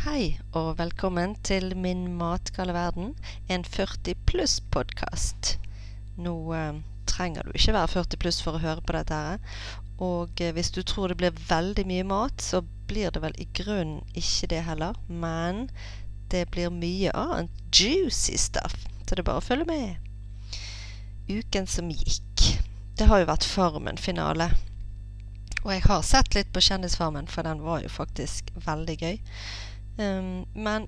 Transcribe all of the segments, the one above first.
Hei og velkommen til min matgale verden, en 40 pluss-podkast. Nå eh, trenger du ikke være 40 pluss for å høre på dette her. Og eh, hvis du tror det blir veldig mye mat, så blir det vel i grunnen ikke det heller. Men det blir mye annet juicy stuff, så det er bare å følge med. Uken som gikk. Det har jo vært Farmen-finale. Og jeg har sett litt på Kjendisfarmen, for den var jo faktisk veldig gøy. Um, men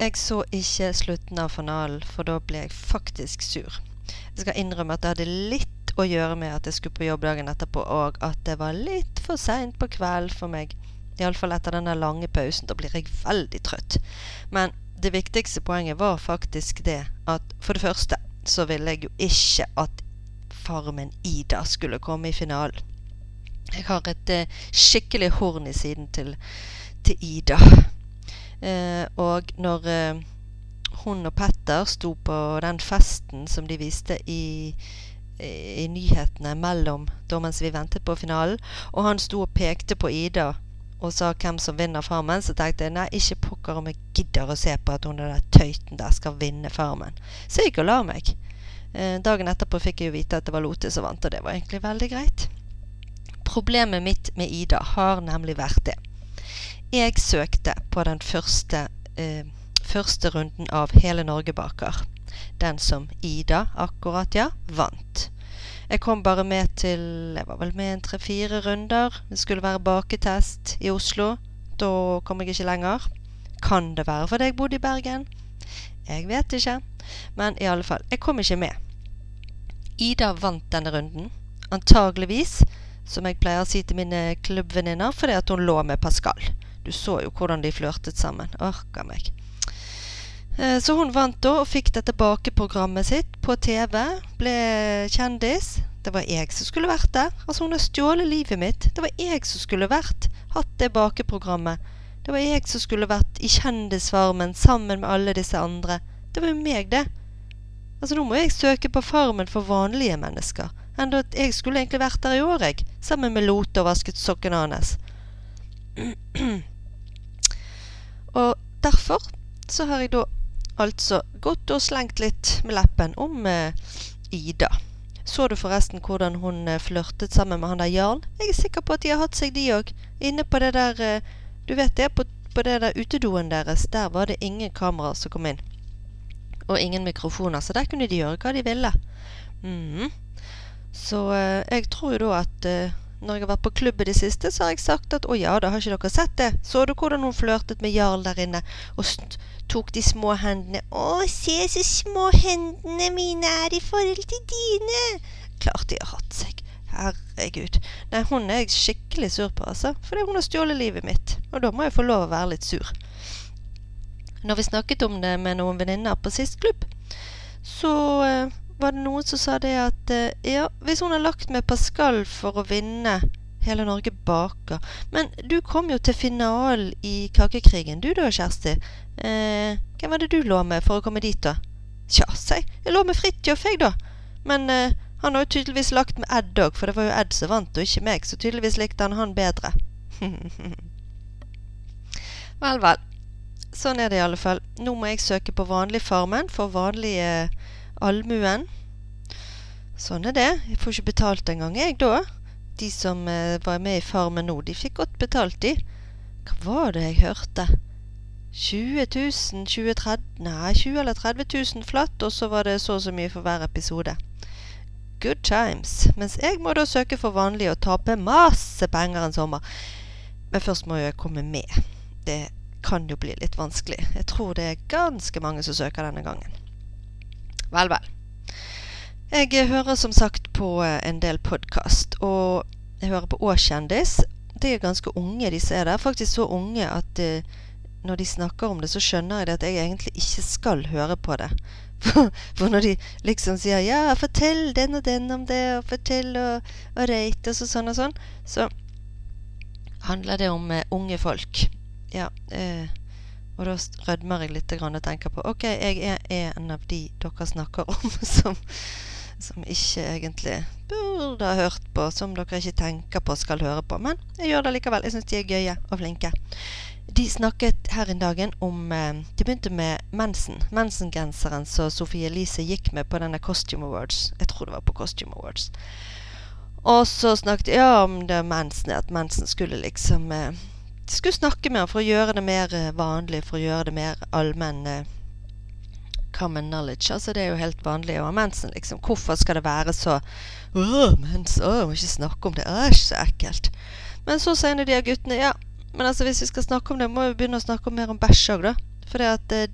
jeg så ikke slutten av finalen, for da ble jeg faktisk sur. Jeg skal innrømme at det hadde litt å gjøre med at jeg skulle på jobb dagen etterpå, og at det var litt for seint på kveld for meg. Iallfall etter denne lange pausen. Da blir jeg veldig trøtt. Men det viktigste poenget var faktisk det at for det første så ville jeg jo ikke at Farmen Ida skulle komme i finalen. Jeg har et eh, skikkelig horn i siden til, til Ida. Eh, og når eh, hun og Petter sto på den festen som de viste i, i nyhetene mellom da mens vi ventet på finalen, og han sto og pekte på Ida og sa hvem som vinner Farmen, så tenkte jeg nei, ikke pokker om jeg gidder å se på at hun der tøyten der skal vinne Farmen. Så jeg gikk og la meg. Eh, dagen etterpå fikk jeg jo vite at det var Lote som vant, og det var egentlig veldig greit. Problemet mitt med Ida har nemlig vært det jeg søkte på den første, eh, første runden av Hele Norge baker. Den som Ida akkurat, ja, vant. Jeg kom bare med til Jeg var vel med en tre-fire runder. Det skulle være baketest i Oslo. Da kom jeg ikke lenger. Kan det være fordi jeg bodde i Bergen? Jeg vet ikke. Men i alle fall, jeg kom ikke med. Ida vant denne runden. Antageligvis, som jeg pleier å si til mine klubbvenninner, fordi at hun lå med Pascal. Du så jo hvordan de flørtet sammen. Orka meg. Eh, så hun vant da og fikk dette bakeprogrammet sitt på TV. Ble kjendis. Det var jeg som skulle vært der. Altså Hun har stjålet livet mitt. Det var jeg som skulle vært hatt det bakeprogrammet. Det var jeg som skulle vært i Kjendisfarmen sammen med alle disse andre. Det var jo meg, det. Altså Nå må jeg søke på Farmen for vanlige mennesker. Enda at jeg skulle egentlig vært der i år, jeg. Sammen med Lote og vasket sokkene hans. Og derfor så har jeg da altså gått og slengt litt med leppen om eh, Ida. Så du forresten hvordan hun eh, flørtet sammen med han der Jarl? Jeg er sikker på at de har hatt seg, de òg. Inne på det der eh, Du vet det, på, på det der utedoen deres. Der var det ingen kameraer som kom inn. Og ingen mikrofoner, så der kunne de gjøre hva de ville. Mm. Så eh, jeg tror jo da at eh, når jeg har vært på klubb i det siste, så har jeg sagt at å ja, da har ikke dere sett det. Så du hvordan hun flørtet med Jarl der inne og tok de små hendene. Å, se så små hendene mine er i forhold til dine. Klart de har hatt seg. Herregud. Nei, hun er jeg skikkelig sur på, altså. Fordi hun har stjålet livet mitt. Og da må jeg få lov å være litt sur. Når vi snakket om det med noen venninner på sist klubb, så eh, var det noen som sa det at eh, ja, hvis hun har lagt med Pascal for å vinne Hele Norge baker Men du kom jo til finalen i Kakekrigen, du da, Kjersti. Eh, hvem var det du lå med for å komme dit, da? Tja, si. Jeg lå med Fridtjof, jeg, da. Men eh, han har jo tydeligvis lagt med Ed òg, for det var jo Ed som vant, og ikke meg. Så tydeligvis likte han han bedre. vel, vel. Sånn er det i alle fall. Nå må jeg søke på vanlig Farmen for vanlige allmuen. Sånn er det. Jeg får ikke betalt engang, jeg, da. De som eh, var med i Farmen nå, de fikk godt betalt, de. Hva var det jeg hørte? 20 000, 20 30, Nei, 20 eller 30 000 flatt, og så var det så og så mye for hver episode. Good times. Mens jeg må da søke for vanlig og tape masse penger en sommer. Men først må jeg komme med. Det kan jo bli litt vanskelig. Jeg tror det er ganske mange som søker denne gangen. Vel, vel. Jeg hører som sagt på eh, en del podkast, og jeg hører på Åkjendis. De er ganske unge, disse er der. Faktisk så unge at uh, når de snakker om det, så skjønner jeg det at jeg egentlig ikke skal høre på det. For, for når de liksom sier 'ja, fortell den og den om det', og 'fortell og, og rate', og så sånn og sånn, så handler det om uh, unge folk. Ja. Uh, og da rødmer jeg litt og tenker på ok, jeg er en av de dere snakker om som, som ikke egentlig burde ha hørt på, som dere ikke tenker på skal høre på. Men jeg gjør det likevel. Jeg syns de er gøye og flinke. De snakket her en dagen om eh, De begynte med mensen. Mensengenseren som Sofie Elise gikk med på denne Costume Awards. Jeg tror det var på Costume Awards. Og så snakket ja, om det mensen, at mensen skulle liksom eh, skulle snakke med ham for å gjøre det mer eh, vanlig, for å gjøre det mer allmenn eh, common knowledge. Altså Det er jo helt vanlig å ha mensen, liksom. Hvorfor skal det være så Åh, mens, å, må ikke snakke om det. Æsj, så ekkelt. Men så sier en av de guttene ja, men altså hvis vi skal snakke om det, må vi begynne å snakke mer om bæsj òg, da. For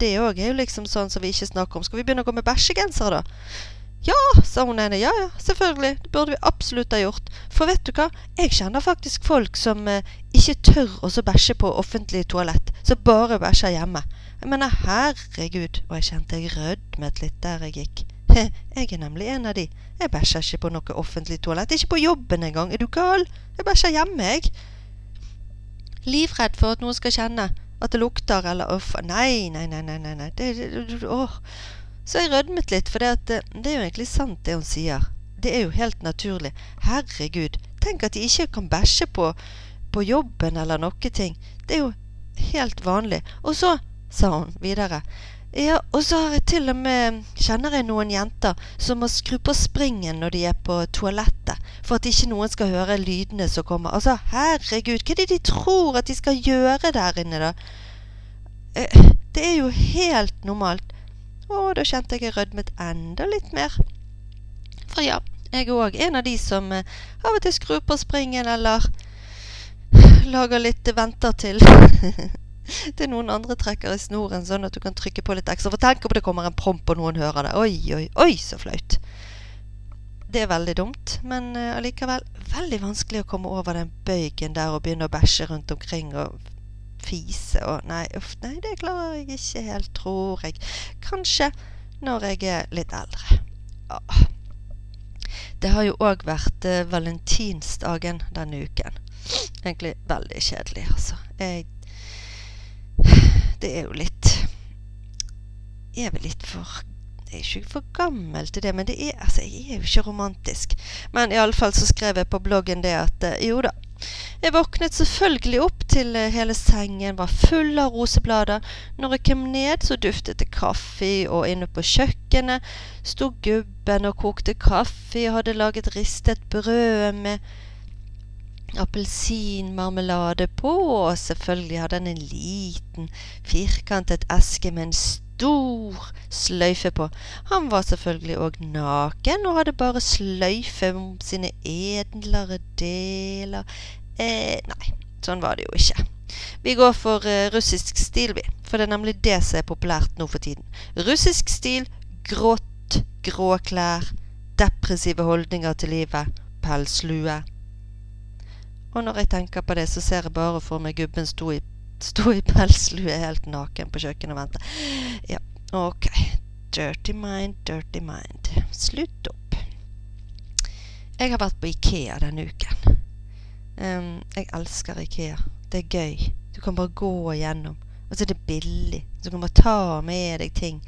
det òg er jo liksom sånn som vi ikke snakker om. Skal vi begynne å gå med bæsjegensere, da? Ja, sa hun ene. Ja ja, selvfølgelig. Det burde vi absolutt ha gjort. For vet du hva? Jeg kjenner faktisk folk som eh, ikke tør å bæsje på offentlig toalett. Som bare bæsjer hjemme. Jeg mener, herregud. Og jeg kjente jeg rødmet litt der jeg gikk. Jeg er nemlig en av de. Jeg bæsjer ikke på noe offentlig toalett. Ikke på jobben engang. Er du gal? Jeg bæsjer hjemme, jeg. Livredd for at noen skal kjenne at det lukter, eller uff Nei, nei, nei, nei. nei, Det, det, åh. Så jeg rødmet litt, for det, eh, det er jo egentlig sant, det hun sier. Det er jo helt naturlig. Herregud, tenk at de ikke kan bæsje på, på jobben eller noe ting. Det er jo helt vanlig. Og så, sa hun videre, ja, og så har jeg til og med kjenner jeg noen jenter som må skru på springen når de er på toalettet, for at ikke noen skal høre lydene som kommer. Altså, herregud, hva er det de tror at de skal gjøre der inne, da? Eh, det er jo helt normalt. Og da kjente jeg jeg rødmet enda litt mer. For ja, jeg er òg en av de som eh, av og til skrur på springen, eller lager litt venter til. til noen andre trekker i snoren, sånn at du kan trykke på litt ekstra. For tenk om det kommer en promp og noen hører det. Oi, oi, oi, så flaut. Det er veldig dumt, men uh, allikevel veldig vanskelig å komme over den bøygen der og begynne å bæsje rundt omkring og fise og Nei, uff, nei, det klarer jeg ikke helt, tror jeg. Kanskje når jeg er litt eldre. Ah. Det har jo òg vært eh, valentinsdagen denne uken. Egentlig veldig kjedelig, altså. Jeg det er jo litt Jeg er vel litt for jeg er ikke for gammel til det, men det er, altså, jeg er jo ikke romantisk. Men iallfall så skrev jeg på bloggen det at eh, jo da. Jeg våknet selvfølgelig opp til eh, hele sengen var full av roseblader. Når jeg kom ned, så duftet det kaffe, og inne på kjøkkenet sto gubben og kokte kaffe og hadde laget ristet brød med appelsinmarmelade på, og selvfølgelig hadde han en liten, firkantet eske med en stor sløyfe på. Han var selvfølgelig òg naken og hadde bare sløyfe om sine edlere deler. Eh, nei, sånn var det jo ikke. Vi går for uh, russisk stil, vi. For det er nemlig det som er populært nå for tiden. Russisk stil, grått, grå klær, depressive holdninger til livet, pelslue. Og når jeg tenker på det, så ser jeg bare for meg gubben sto i, sto i pelslue helt naken på kjøkkenet og vente. Ja, ok. Dirty mind, dirty mind. Slutt opp. Jeg har vært på Ikea denne uken. Um, jeg elsker Ikea. Det er gøy. Du kan bare gå igjennom. Og så er det billig. Så du kan bare ta med deg ting.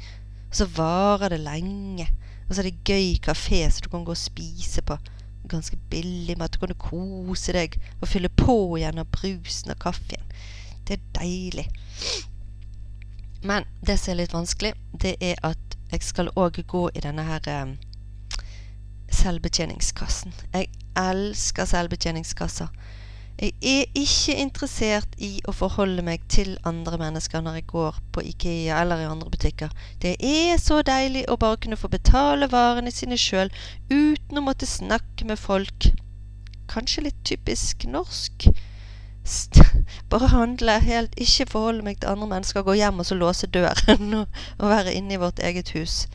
Og så varer det lenge. Og så er det gøy kafé så du kan gå og spise på ganske billig mat. Du kan kose deg og fylle på igjen av brusen og kaffen. Det er deilig. Men det som er litt vanskelig, det er at jeg skal òg gå i denne her um, selvbetjeningskassen. Jeg elsker selvbetjeningskasser. Jeg er ikke interessert i å forholde meg til andre mennesker når jeg går på Ikea eller i andre butikker. Det er så deilig å bare kunne få betale varene sine sjøl uten å måtte snakke med folk. Kanskje litt typisk norsk. Bare handle helt, ikke forholde meg til andre mennesker, gå hjem og så låse døren og, og være inne i vårt eget hus.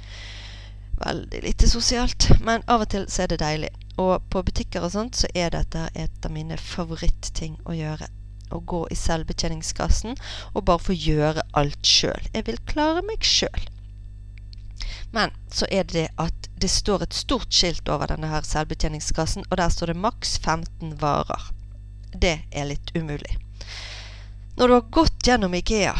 Veldig lite sosialt, men av og til så er det deilig. Og på butikker og sånt så er dette et av mine favorittting å gjøre. Å gå i selvbetjeningskassen og bare få gjøre alt sjøl. Jeg vil klare meg sjøl. Men så er det det at det står et stort skilt over denne her selvbetjeningskassen, og der står det maks 15 varer. Det er litt umulig. Når du har gått gjennom Ikea,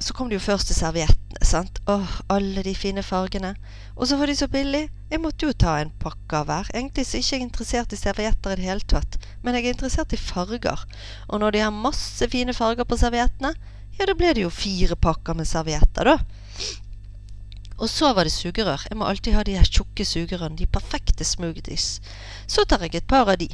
så kom det jo først til serviettene. sant? Åh, alle de fine fargene. Og så var de så billige. Jeg måtte jo ta en pakke av hver. Egentlig så er jeg ikke interessert i servietter i det hele tatt. Men jeg er interessert i farger. Og når de har masse fine farger på serviettene, ja, da blir det jo fire pakker med servietter, da. Og så var det sugerør. Jeg må alltid ha de her tjukke sugerørene. De perfekte smoothies. Så tar jeg et par av de.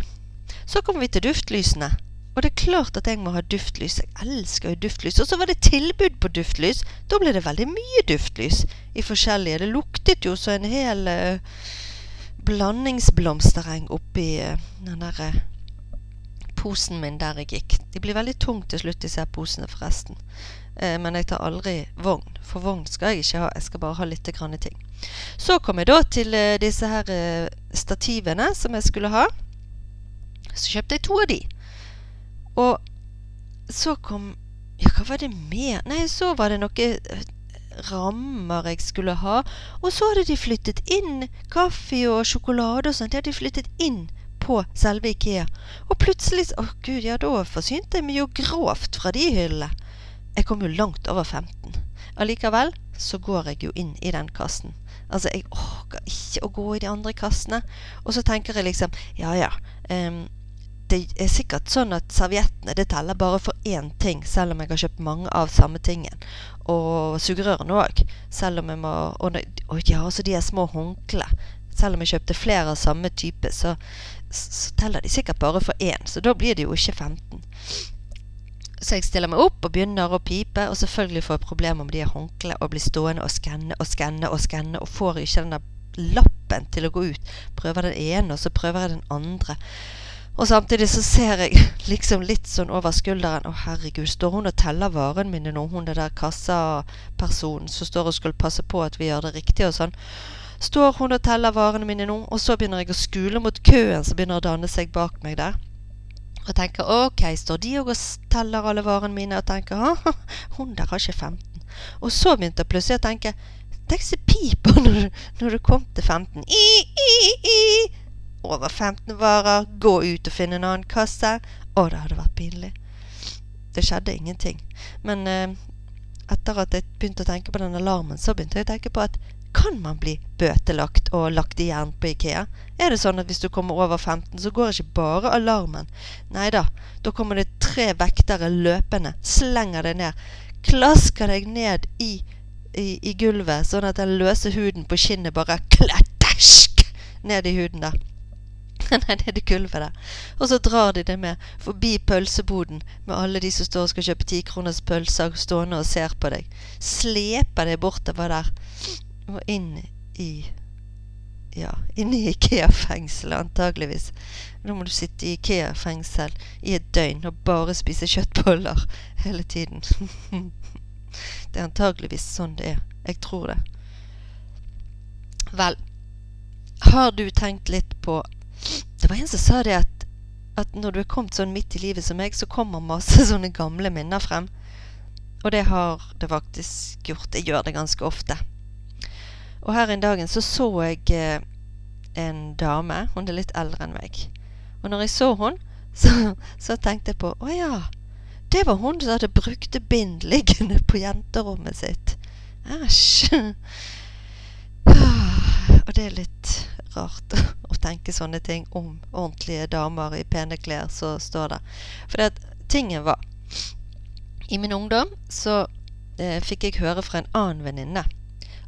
Så kommer vi til duftlysene. Og det er klart at jeg må ha duftlys. Jeg elsker jo duftlys. Og så var det tilbud på duftlys. Da ble det veldig mye duftlys i forskjellige. Det luktet jo så en hel uh, blandingsblomstereng oppi uh, den derre uh, posen min der jeg gikk. De blir veldig tunge til slutt, disse posene, forresten. Eh, men jeg tar aldri vogn, for vogn skal jeg ikke ha. Jeg skal bare ha litt grann ting. Så kom jeg da til eh, disse her eh, stativene som jeg skulle ha. Så kjøpte jeg to av de. Og så kom Ja, hva var det mer? Nei, så var det noe eh, rammer jeg skulle ha. Og så hadde de flyttet inn kaffe og sjokolade og sånt. De hadde flyttet inn på selve Ikea. Og plutselig Å, gud, ja, da forsynte jeg meg jo grovt fra de hyllene. Jeg kom jo langt over 15. Allikevel så går jeg jo inn i den kassen. Altså, jeg orker ikke å gå i de andre kassene. Og så tenker jeg liksom Ja, ja. Um, det er sikkert sånn at serviettene det teller bare for én ting, selv om jeg har kjøpt mange av samme tingen. Og sugerørene òg. Selv om jeg må Og, og ja, også de er små håndklærne. Selv om jeg kjøpte flere av samme type, så, så teller de sikkert bare for én. Så da blir det jo ikke 15. Så jeg stiller meg opp og begynner å pipe, og selvfølgelig får jeg problemer med de håndklærne og blir stående og skanne og skanne og skanne og får ikke den der lappen til å gå ut. Prøver den ene, og så prøver jeg den andre. Og samtidig så ser jeg liksom litt sånn over skulderen Å, herregud, står hun og teller varene mine nå, hun det der kassapersonen som står og skal passe på at vi gjør det riktig og sånn. Står hun og teller varene mine nå, og så begynner jeg å skule mot køen som begynner å danne seg bak meg der. Og tenker OK, står de og teller alle varene mine, og tenker ha, hun der har ikke 15. Og så begynte jeg plutselig å tenke Tenk så pipa når, når du kom til 15. I, i, i. Over 15 varer. Gå ut og finne en annen kasse. Å, det hadde vært pinlig. Det skjedde ingenting. Men eh, etter at jeg begynte å tenke på den alarmen, så begynte jeg å tenke på at kan man bli bøtelagt og lagt i jern på Ikea? Er det sånn at hvis du kommer over 15, så går ikke bare alarmen? Nei da, da kommer det tre vektere løpende, slenger deg ned, klasker deg ned i, i, i gulvet, sånn at den løse huden på skinnet bare klattersk ned i huden der. Nei, det er det gulvet der. Og så drar de det med forbi pølseboden med alle de som står og skal kjøpe tikroners pølser, stående og ser på deg. Sleper deg bortover der og inn i Ja, inn i Ikea-fengselet, antageligvis. Nå må du sitte i Ikea-fengsel i et døgn og bare spise kjøttboller hele tiden. det er antageligvis sånn det er. Jeg tror det. Vel, har du tenkt litt på Det var en som sa det at, at når du er kommet sånn midt i livet som meg, så kommer masse sånne gamle minner frem. Og det har det faktisk gjort. Jeg gjør det ganske ofte. Og her en dagen så så jeg eh, en dame. Hun er litt eldre enn meg. Og når jeg så hun, så, så tenkte jeg på Å ja. Det var hun som hadde brukte bind liggende på jenterommet sitt. Æsj. Og det er litt rart å tenke sånne ting om ordentlige damer i pene klær, så står det. For det at tingen var I min ungdom så eh, fikk jeg høre fra en annen venninne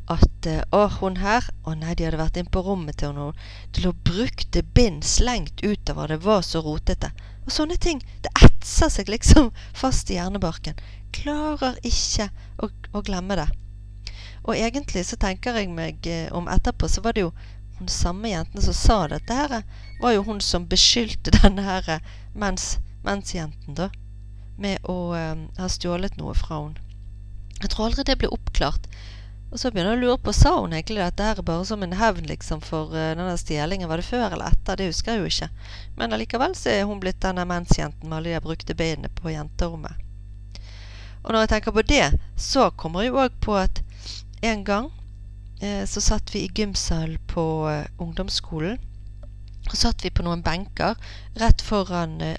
at eh, Å, hun her Å nei, de hadde vært inn på rommet til henne. Det lå brukte bind slengt utover. Det var så rotete. Og sånne ting. Det etser seg liksom fast i hjernebarken. Klarer ikke å, å glemme det. Og egentlig så tenker jeg meg eh, om etterpå, så var det jo hun samme jenten som sa dette her, var jo hun som beskyldte denne her eh, mens, mensjenten, da, med å um, ha stjålet noe fra henne. Jeg tror aldri det ble oppklart. Og så begynner jeg å lure på, sa hun egentlig dette her bare som en hevn liksom for uh, denne stjelingen? Var det før eller etter? Det husker jeg jo ikke. Men allikevel så er hun blitt denne mensjenten med alle de brukte beina på jenterommet. Og når jeg tenker på det, så kommer jeg jo òg på at en gang eh, så satt vi i gymsalen på eh, ungdomsskolen. Og satt vi på noen benker rett foran eh,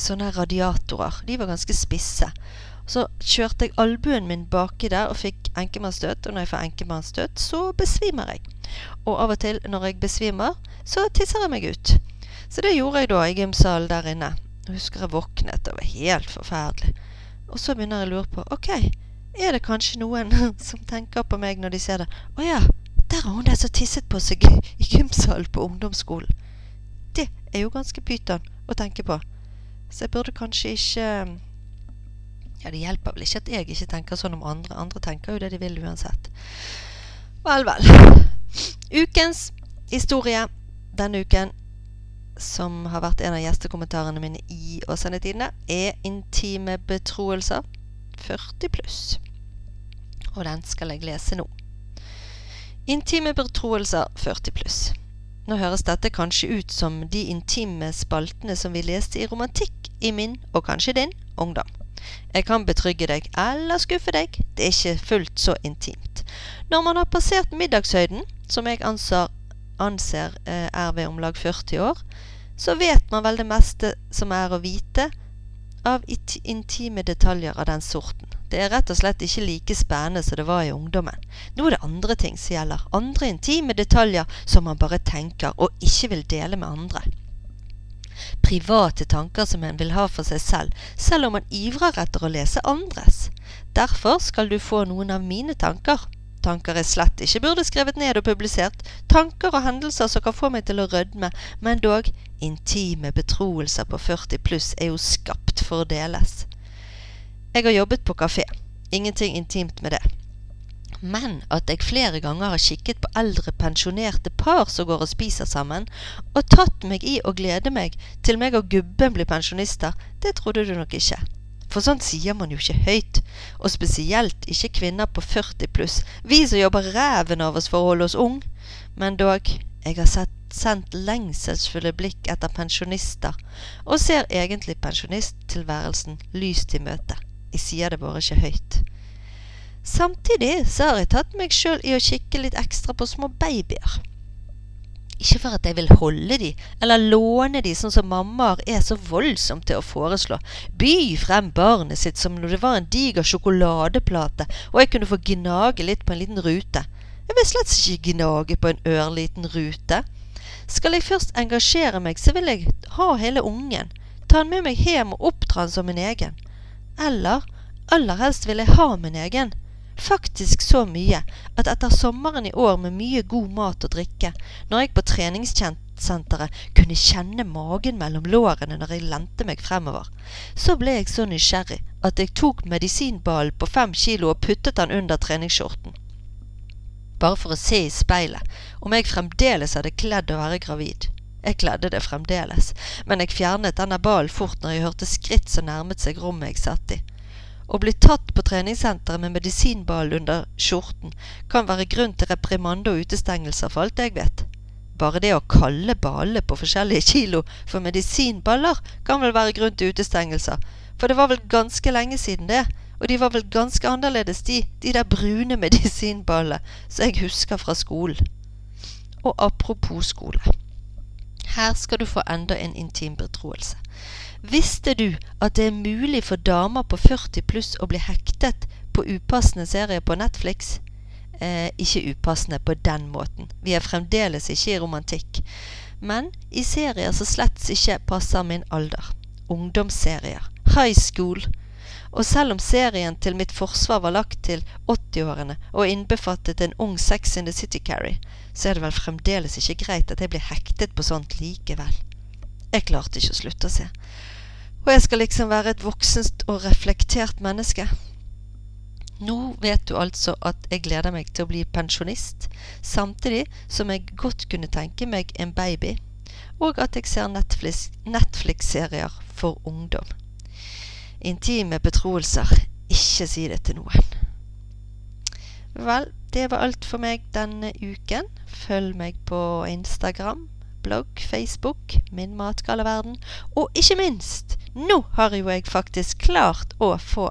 sånne radiatorer. De var ganske spisse. Så kjørte jeg albuen min baki der og fikk enkemannsstøt. Og når jeg får enkemannsstøt, så besvimer jeg. Og av og til når jeg besvimer, så tisser jeg meg ut. Så det gjorde jeg da i gymsalen der inne. Jeg husker jeg våknet, det var helt forferdelig. Og så begynner jeg å lure på OK, er det kanskje noen som tenker på meg når de ser det? Å ja, der har hun der som tisset på seg i gymsalen på ungdomsskolen. Det er jo ganske pyton å tenke på. Så jeg burde kanskje ikke Ja, det hjelper vel ikke at jeg ikke tenker sånn om andre. Andre tenker jo det de vil uansett. Vel, vel. Ukens historie denne uken som har vært en av gjestekommentarene mine i Åsane-tidene, er intime betroelser 40 pluss. Og den skal jeg lese nå. Intime betroelser 40 pluss. Nå høres dette kanskje ut som de intime spaltene som vi leste i romantikk i min, og kanskje din, ungdom. Jeg kan betrygge deg, eller skuffe deg, det er ikke fullt så intimt. Når man har passert middagshøyden, som jeg anser anser eh, er ved om lag 40 år, så vet man vel det meste som er å vite av intime detaljer av den sorten. Det er rett og slett ikke like spennende som det var i ungdommen. Nå er det andre ting som gjelder. Andre intime detaljer som man bare tenker og ikke vil dele med andre. Private tanker som en vil ha for seg selv, selv om man ivrer etter å lese andres. Derfor skal du få noen av mine tanker tanker jeg slett ikke burde skrevet ned og publisert, tanker og hendelser som kan få meg til å rødme, men dog intime betroelser på 40 pluss er jo skapt for å deles. Jeg har jobbet på kafé. Ingenting intimt med det. Men at jeg flere ganger har kikket på eldre pensjonerte par som går og spiser sammen, og tatt meg i å glede meg til meg og gubben blir pensjonister, det trodde du nok ikke. For sånt sier man jo ikke høyt, og spesielt ikke kvinner på 40 pluss, vi som jobber ræven av oss for å holde oss ung. Men dog, jeg har sett, sendt lengselsfulle blikk etter pensjonister, og ser egentlig pensjonisttilværelsen lyst i møte. Jeg sier det bare ikke høyt. Samtidig så har jeg tatt meg sjøl i å kikke litt ekstra på små babyer. Ikke for at jeg vil holde de, eller låne de, sånn som mammaer er så voldsomt til å foreslå. By frem barnet sitt som når det var en diger sjokoladeplate, og jeg kunne få gnage litt på en liten rute. Jeg vil slett ikke gnage på en ørliten rute. Skal jeg først engasjere meg, så vil jeg ha hele ungen. Ta han med meg hjem og oppdra han som min egen. Eller aller helst vil jeg ha min egen. Faktisk så mye at etter sommeren i år med mye god mat og drikke, når jeg på treningssenteret kunne kjenne magen mellom lårene når jeg lente meg fremover, så ble jeg så nysgjerrig at jeg tok medisinballen på fem kilo og puttet den under treningsskjorten. Bare for å se i speilet om jeg fremdeles hadde kledd å være gravid. Jeg kledde det fremdeles, men jeg fjernet denne ballen fort når jeg hørte skritt som nærmet seg rommet jeg satt i. Å bli tatt på treningssenteret med medisinball under skjorten kan være grunn til reprimande og utestengelser, for alt jeg vet. Bare det å kalle ballene på forskjellige kilo for medisinballer kan vel være grunn til utestengelser, for det var vel ganske lenge siden det, og de var vel ganske annerledes, de, de der brune medisinballene som jeg husker fra skolen. Og apropos skole. Her skal du få enda en intim betroelse. Visste du at det er mulig for damer på 40 pluss å bli hektet på upassende serier på Netflix? Eh, ikke upassende på den måten. Vi er fremdeles ikke i romantikk. Men i serier som slett ikke passer min alder. Ungdomsserier. High school. Og selv om serien til mitt forsvar var lagt til 80-årene og innbefattet en ung Sex in the City Carry, så er det vel fremdeles ikke greit at jeg blir hektet på sånt likevel. Jeg klarte ikke å slutte å se. Og jeg skal liksom være et voksent og reflektert menneske. Nå vet du altså at jeg gleder meg til å bli pensjonist, samtidig som jeg godt kunne tenke meg en baby, og at jeg ser Netflix-serier for ungdom. Intime betroelser. Ikke si det til noen. Vel, det var alt for meg denne uken. Følg meg på Instagram, blogg, Facebook, Min matgaleverden, og ikke minst nå har jo jeg faktisk klart å få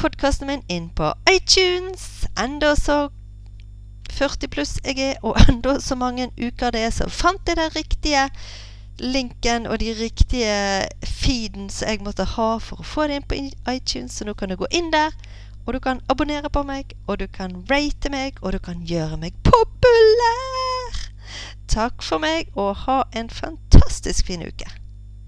podkasten min inn på iTunes. Enda så 40 pluss jeg er, og enda så mange uker det er, så fant jeg den riktige linken og de riktige feeden som jeg måtte ha for å få det inn på iTunes. Så nå kan du gå inn der, og du kan abonnere på meg, og du kan rate meg, og du kan gjøre meg populær. Takk for meg, og ha en fantastisk fin uke.